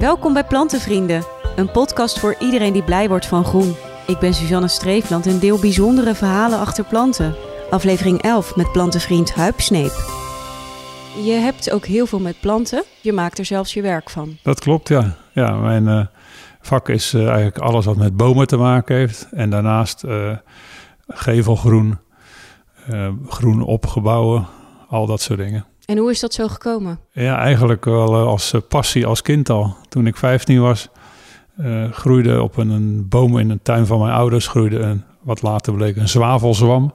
Welkom bij Plantenvrienden, een podcast voor iedereen die blij wordt van groen. Ik ben Suzanne Streefland en deel bijzondere verhalen achter planten. Aflevering 11 met plantenvriend Huip Sneep. Je hebt ook heel veel met planten. Je maakt er zelfs je werk van. Dat klopt, ja. Ja, mijn uh, vak is uh, eigenlijk alles wat met bomen te maken heeft. En daarnaast uh, gevelgroen, groen opgebouwen, al dat soort dingen. En hoe is dat zo gekomen? Ja, eigenlijk wel als passie als kind al. Toen ik 15 was, groeide op een, een, boom in een tuin van mijn ouders... groeide een, wat later bleek een zwavelzwam.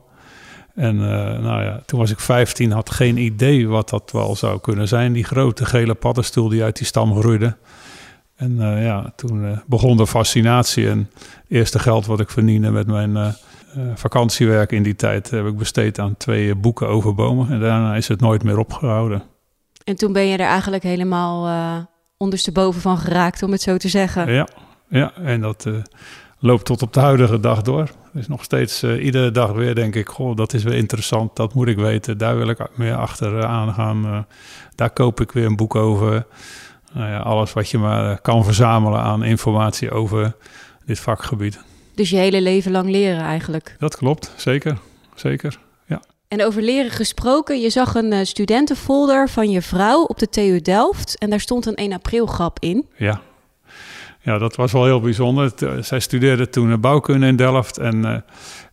En nou ja, toen was ik 15, had geen idee wat dat wel zou kunnen zijn. Die grote gele paddenstoel die uit die stam groeide. En ja, toen begon de fascinatie. En het eerste geld wat ik verdiende met mijn vakantiewerk in die tijd... heb ik besteed aan twee boeken over bomen. En daarna is het nooit meer opgehouden. En toen ben je er eigenlijk helemaal ondersteboven van geraakt, om het zo te zeggen. Ja, ja en dat loopt tot op de huidige dag door. Dus nog steeds uh, iedere dag weer denk ik, goh, dat is weer interessant, dat moet ik weten. Daar wil ik meer achteraan gaan. Daar koop ik weer een boek over. Nou ja, alles wat je maar kan verzamelen aan informatie over dit vakgebied. Dus je hele leven lang leren eigenlijk? Dat klopt, zeker. Zeker, ja. En over leren gesproken, je zag een uh, studentenfolder van je vrouw op de TU Delft en daar stond een 1 april grap in. Ja, ja, dat was wel heel bijzonder. Zij studeerde toen bouwkunde in Delft. En uh,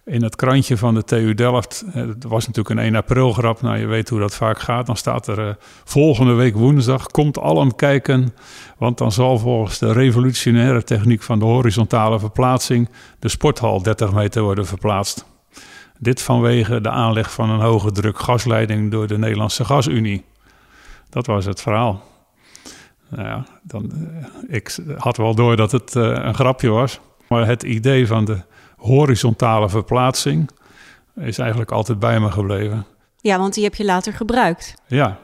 in het krantje van de TU Delft, het was natuurlijk een 1 april grap. Nou, je weet hoe dat vaak gaat. Dan staat er volgende week woensdag, komt allen kijken. Want dan zal volgens de revolutionaire techniek van de horizontale verplaatsing... de sporthal 30 meter worden verplaatst. Dit vanwege de aanleg van een hoge druk gasleiding door de Nederlandse Gasunie. Dat was het verhaal. Nou ja, dan, uh, ik had wel door dat het uh, een grapje was. Maar het idee van de horizontale verplaatsing is eigenlijk altijd bij me gebleven. Ja, want die heb je later gebruikt. Ja,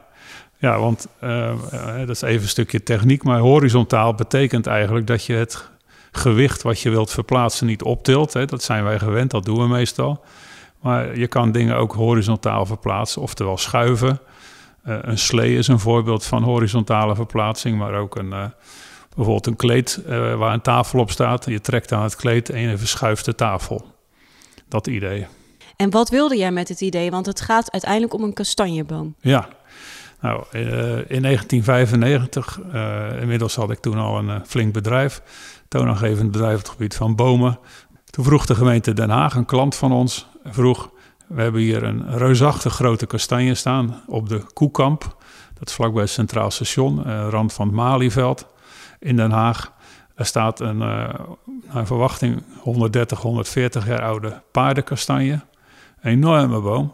ja want uh, dat is even een stukje techniek. Maar horizontaal betekent eigenlijk dat je het gewicht wat je wilt verplaatsen niet optilt. Hè. Dat zijn wij gewend, dat doen we meestal. Maar je kan dingen ook horizontaal verplaatsen, oftewel schuiven. Uh, een slee is een voorbeeld van horizontale verplaatsing, maar ook een, uh, bijvoorbeeld een kleed uh, waar een tafel op staat. Je trekt aan het kleed en je verschuift de tafel. Dat idee. En wat wilde jij met het idee? Want het gaat uiteindelijk om een kastanjeboom. Ja, nou, in 1995, inmiddels had ik toen al een flink bedrijf, toonaangevend bedrijf op het gebied van bomen. Toen vroeg de gemeente Den Haag, een klant van ons, vroeg we hebben hier een reusachtig grote kastanje staan op de Koekamp. Dat is vlakbij het Centraal Station, uh, rand van het Malieveld in Den Haag. Daar staat een, uh, naar verwachting 130, 140 jaar oude paardenkastanje. Een enorme boom.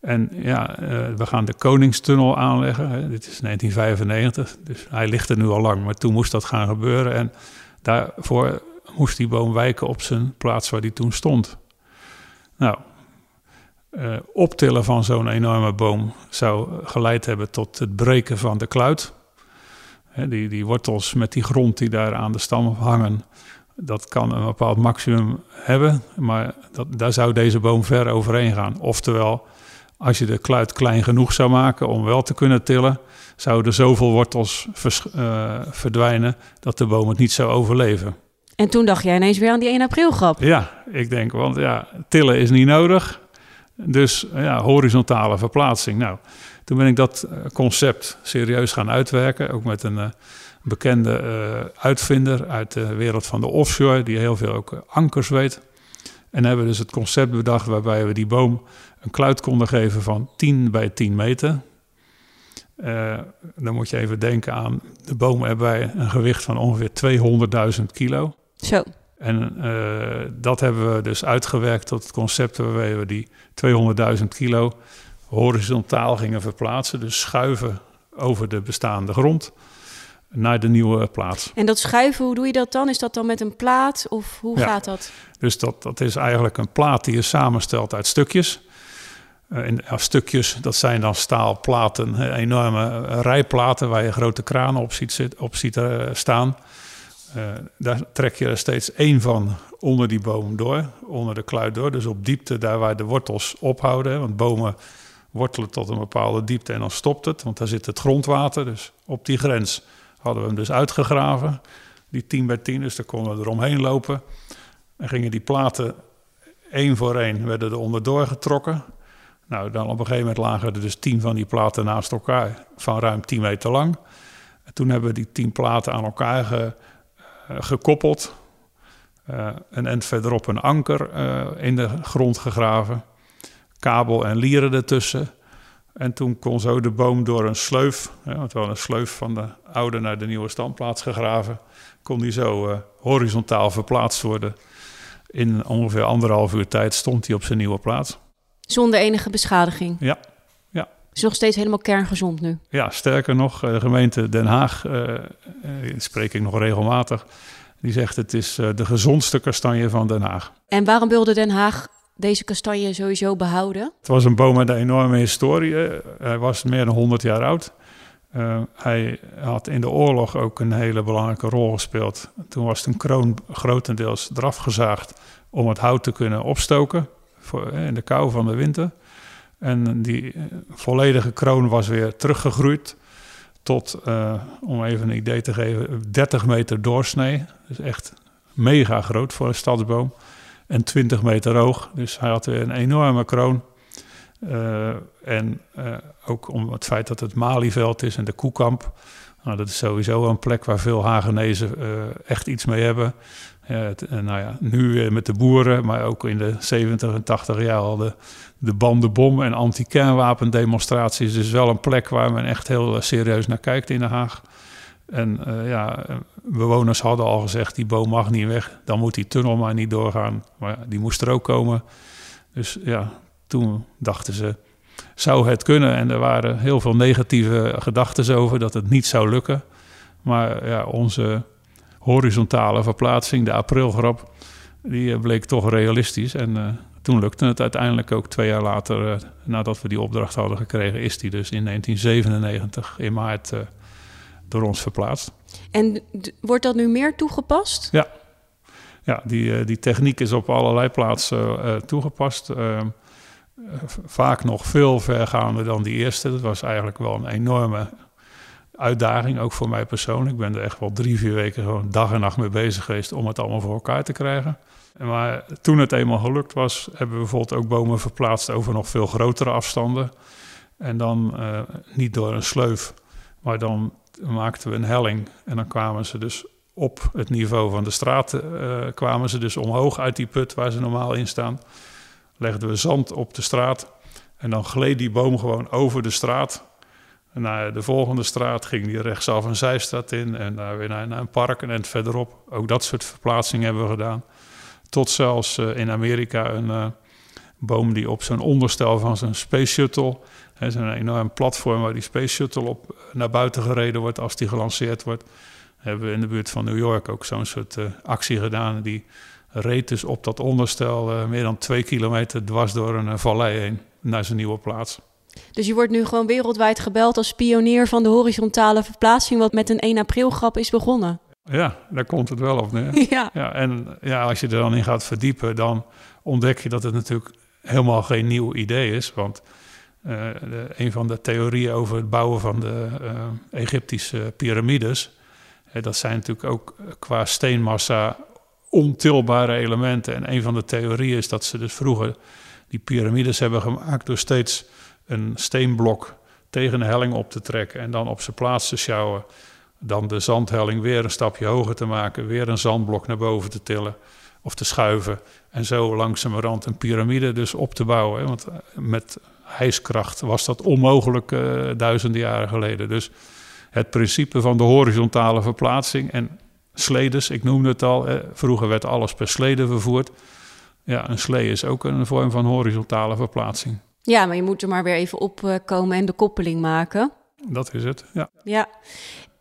En ja, uh, we gaan de Koningstunnel aanleggen. Dit is 1995, dus hij ligt er nu al lang. Maar toen moest dat gaan gebeuren. En daarvoor moest die boom wijken op zijn plaats waar die toen stond. Nou, uh, optillen van zo'n enorme boom zou geleid hebben tot het breken van de kluit. He, die, die wortels met die grond die daar aan de stam hangen, dat kan een bepaald maximum hebben, maar dat, daar zou deze boom ver overheen gaan. Oftewel, als je de kluit klein genoeg zou maken om wel te kunnen tillen, zouden zoveel wortels vers, uh, verdwijnen dat de boom het niet zou overleven. En toen dacht jij ineens weer aan die 1 april grap. Ja, ik denk, want ja, tillen is niet nodig. Dus ja, horizontale verplaatsing. Nou, toen ben ik dat concept serieus gaan uitwerken. Ook met een uh, bekende uh, uitvinder uit de wereld van de offshore, die heel veel ook ankers weet. En hebben we dus het concept bedacht waarbij we die boom een kluit konden geven van 10 bij 10 meter. Dan moet je even denken aan de boom erbij een gewicht van ongeveer 200.000 kilo. Zo. En uh, dat hebben we dus uitgewerkt tot het concept waarbij we die 200.000 kilo horizontaal gingen verplaatsen. Dus schuiven over de bestaande grond naar de nieuwe plaats. En dat schuiven, hoe doe je dat dan? Is dat dan met een plaat of hoe ja, gaat dat? Dus dat, dat is eigenlijk een plaat die je samenstelt uit stukjes. Uh, in, ja, stukjes, dat zijn dan staalplaten, enorme rijplaten waar je grote kranen op ziet, op ziet uh, staan. Uh, daar trek je er steeds één van onder die boom door, onder de kluit door. Dus op diepte, daar waar de wortels ophouden. Want bomen wortelen tot een bepaalde diepte en dan stopt het, want daar zit het grondwater. Dus op die grens hadden we hem dus uitgegraven. Die 10 bij 10, dus daar konden we eromheen lopen. En gingen die platen één voor één werden er onderdoor getrokken. Nou, dan op een gegeven moment lagen er dus tien van die platen naast elkaar van ruim 10 meter lang. En toen hebben we die tien platen aan elkaar ge, uh, gekoppeld. Uh, een end verderop een anker uh, in de grond gegraven. Kabel en lieren ertussen. En toen kon zo de boom door een sleuf, ja, want een sleuf van de oude naar de nieuwe standplaats gegraven, kon die zo horizontaal verplaatst worden. In ongeveer anderhalf uur tijd stond hij op zijn nieuwe plaats. Zonder enige beschadiging? Ja. Is nog steeds helemaal kerngezond nu? Ja, sterker nog, de gemeente Den Haag, uh, uh, spreek ik nog regelmatig, die zegt het is de gezondste kastanje van Den Haag. En waarom wilde Den Haag deze kastanje sowieso behouden? Het was een boom met een enorme historie. Hij was meer dan 100 jaar oud. Uh, hij had in de oorlog ook een hele belangrijke rol gespeeld. Toen was de kroon grotendeels eraf gezaagd om het hout te kunnen opstoken voor, in de kou van de winter. En die volledige kroon was weer teruggegroeid tot, uh, om even een idee te geven, 30 meter doorsnee. Dus echt mega groot voor een stadsboom. En 20 meter hoog. Dus hij had weer een enorme kroon. Uh, en uh, ook om het feit dat het Malieveld is en de Koekamp. Nou, dat is sowieso een plek waar veel Hagenezen uh, echt iets mee hebben. Ja, nou ja, nu met de boeren, maar ook in de 70 en 80 jaar al de, de bandenbom- en anti-kernwapendemonstraties. Dus wel een plek waar men echt heel serieus naar kijkt in Den Haag. En ja, bewoners hadden al gezegd, die boom mag niet weg. Dan moet die tunnel maar niet doorgaan. Maar die moest er ook komen. Dus ja, toen dachten ze, zou het kunnen? En er waren heel veel negatieve gedachten over dat het niet zou lukken. Maar ja, onze horizontale verplaatsing, de aprilgrap, die bleek toch realistisch. En uh, toen lukte het uiteindelijk ook twee jaar later, uh, nadat we die opdracht hadden gekregen, is die dus in 1997 in maart uh, door ons verplaatst. En wordt dat nu meer toegepast? Ja, ja die, die techniek is op allerlei plaatsen toegepast. Vaak nog veel vergaander dan die eerste. Dat was eigenlijk wel een enorme uitdaging, ook voor mij persoonlijk. Ik ben er echt wel drie, vier weken gewoon dag en nacht mee bezig geweest om het allemaal voor elkaar te krijgen. Maar toen het eenmaal gelukt was, hebben we bijvoorbeeld ook bomen verplaatst over nog veel grotere afstanden. En dan uh, niet door een sleuf, maar dan maakten we een helling. En dan kwamen ze dus op het niveau van de straat, uh, kwamen ze dus omhoog uit die put waar ze normaal in staan legden we zand op de straat. En dan gleed die boom gewoon over de straat. Naar de volgende straat ging die rechtsaf een zijstraat in. En daar weer naar, een park en verderop. Ook dat soort verplaatsingen hebben we gedaan. Tot zelfs uh, in Amerika een uh, boom die op zo'n onderstel van zijn Space Shuttle... Een enorm platform waar die Space Shuttle op naar buiten gereden wordt als die gelanceerd wordt. Hebben we in de buurt van New York ook zo'n soort actie gedaan. Die reed dus op dat onderstel uh, meer dan twee kilometer dwars door een uh, vallei heen naar zijn nieuwe plaats. Dus je wordt nu gewoon wereldwijd gebeld als pionier van de horizontale verplaatsing, wat met een 1 april grap is begonnen. Ja, daar komt het wel op neer. ja. ja. En ja, als je er dan in gaat verdiepen, dan ontdek je dat het natuurlijk helemaal geen nieuw idee is. Want uh, de, een van de theorieën over het bouwen van de Egyptische piramides, dat zijn natuurlijk ook qua steenmassa ontilbare elementen. En een van de theorieën is dat ze dus vroeger die piramides hebben gemaakt door steeds een steenblok tegen een helling op te trekken en dan op zijn plaats te sjouwen. Dan de zandhelling weer een stapje hoger te maken, weer een zandblok naar boven te tillen of te schuiven. En zo langzamerhand een piramide dus op te bouwen. Want met hijskracht was dat onmogelijk uh, duizenden jaren geleden. Dus het principe van de horizontale verplaatsing en sledes, ik noemde het al. Vroeger werd alles per slede vervoerd. Ja, een slee is ook een vorm van horizontale verplaatsing. Ja, maar je moet er maar weer even opkomen en de koppeling maken. Dat is het, ja. Ja,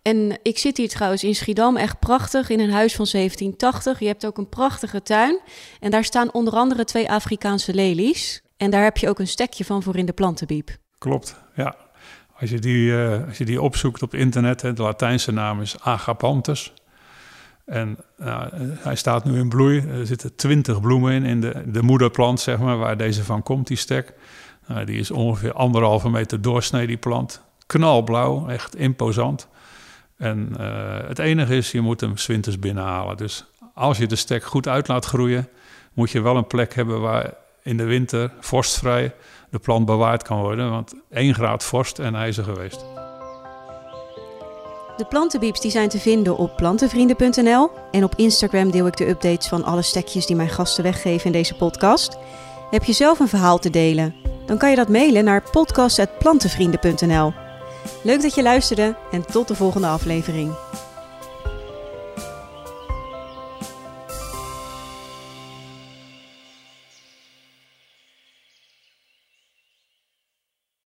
en ik zit hier trouwens in Schiedam, echt prachtig, in een huis van 1780. Je hebt ook een prachtige tuin. En daar staan onder andere twee Afrikaanse lelies. En daar heb je ook een stekje van voor in de plantenbiep. Klopt, ja. Als je die, uh, als je die opzoekt op internet, hè, de Latijnse naam is Agapanthus. En hij staat nu in bloei. Er zitten twintig bloemen in, in de, de moederplant, zeg maar, waar deze van komt, die stek. Nou, die is ongeveer anderhalve meter doorsnee, die plant. Knalblauw, echt imposant. En uh, het enige is, je moet hem winters binnenhalen. Dus als je de stek goed uit laat groeien, moet je wel een plek hebben waar in de winter vorstvrij de plant bewaard kan worden. Want 1 graad vorst en hij is er geweest. De plantenbieps die zijn te vinden op plantenvrienden.nl. En op Instagram deel ik de updates van alle stekjes die mijn gasten weggeven in deze podcast. Heb je zelf een verhaal te delen? Dan kan je dat mailen naar podcast.plantenvrienden.nl. Leuk dat je luisterde en tot de volgende aflevering.